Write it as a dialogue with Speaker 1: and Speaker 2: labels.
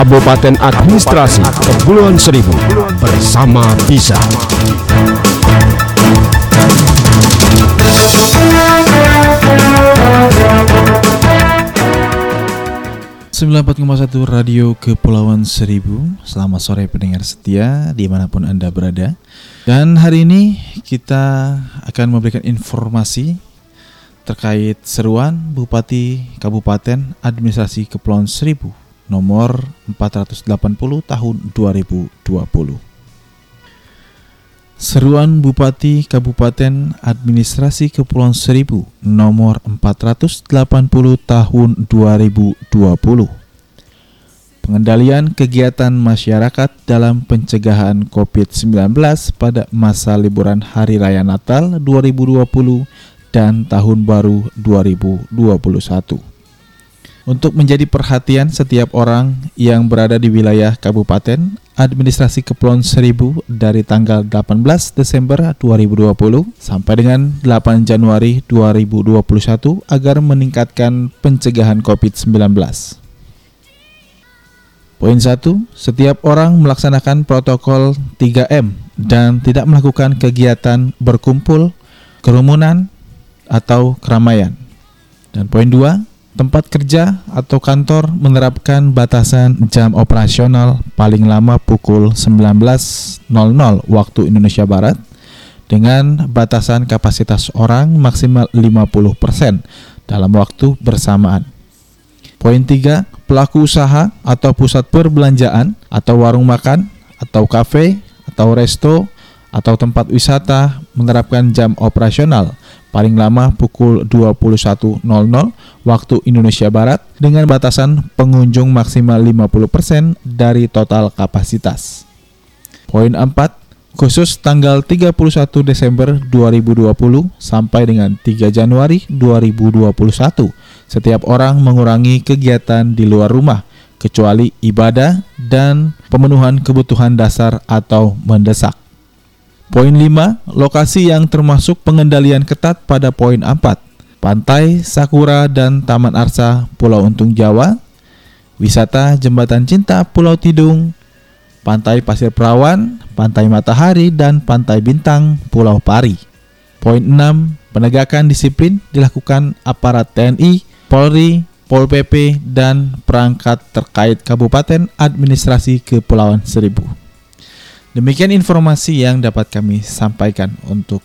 Speaker 1: Kabupaten Administrasi Kepulauan Seribu bersama bisa.
Speaker 2: 94,1 Radio Kepulauan Seribu. Selamat sore pendengar setia di mana pun Anda berada. Dan hari ini kita akan memberikan informasi Terkait seruan Bupati Kabupaten Administrasi Kepulauan Seribu Nomor 480 tahun 2020 Seruan Bupati Kabupaten Administrasi Kepulauan Seribu nomor 480 tahun 2020 Pengendalian kegiatan masyarakat dalam pencegahan COVID-19 pada masa liburan Hari Raya Natal 2020 dan Tahun Baru 2021 untuk menjadi perhatian setiap orang yang berada di wilayah Kabupaten Administrasi Kepulauan Seribu dari tanggal 18 Desember 2020 sampai dengan 8 Januari 2021 agar meningkatkan pencegahan COVID-19. Poin 1, setiap orang melaksanakan protokol 3M dan tidak melakukan kegiatan berkumpul, kerumunan, atau keramaian. Dan poin 2, tempat kerja atau kantor menerapkan batasan jam operasional paling lama pukul 19.00 waktu Indonesia Barat dengan batasan kapasitas orang maksimal 50% dalam waktu bersamaan. Poin 3, pelaku usaha atau pusat perbelanjaan atau warung makan atau kafe atau resto atau tempat wisata menerapkan jam operasional paling lama pukul 21.00 waktu Indonesia Barat dengan batasan pengunjung maksimal 50% dari total kapasitas. Poin 4, khusus tanggal 31 Desember 2020 sampai dengan 3 Januari 2021, setiap orang mengurangi kegiatan di luar rumah kecuali ibadah dan pemenuhan kebutuhan dasar atau mendesak. Poin 5, lokasi yang termasuk pengendalian ketat pada poin 4. Pantai Sakura dan Taman Arsa Pulau Untung Jawa, wisata Jembatan Cinta Pulau Tidung, Pantai Pasir Perawan, Pantai Matahari, dan Pantai Bintang Pulau Pari. Poin 6, penegakan disiplin dilakukan aparat TNI, Polri, Pol PP, dan perangkat terkait Kabupaten Administrasi Kepulauan Seribu. Demikian informasi yang dapat kami sampaikan untuk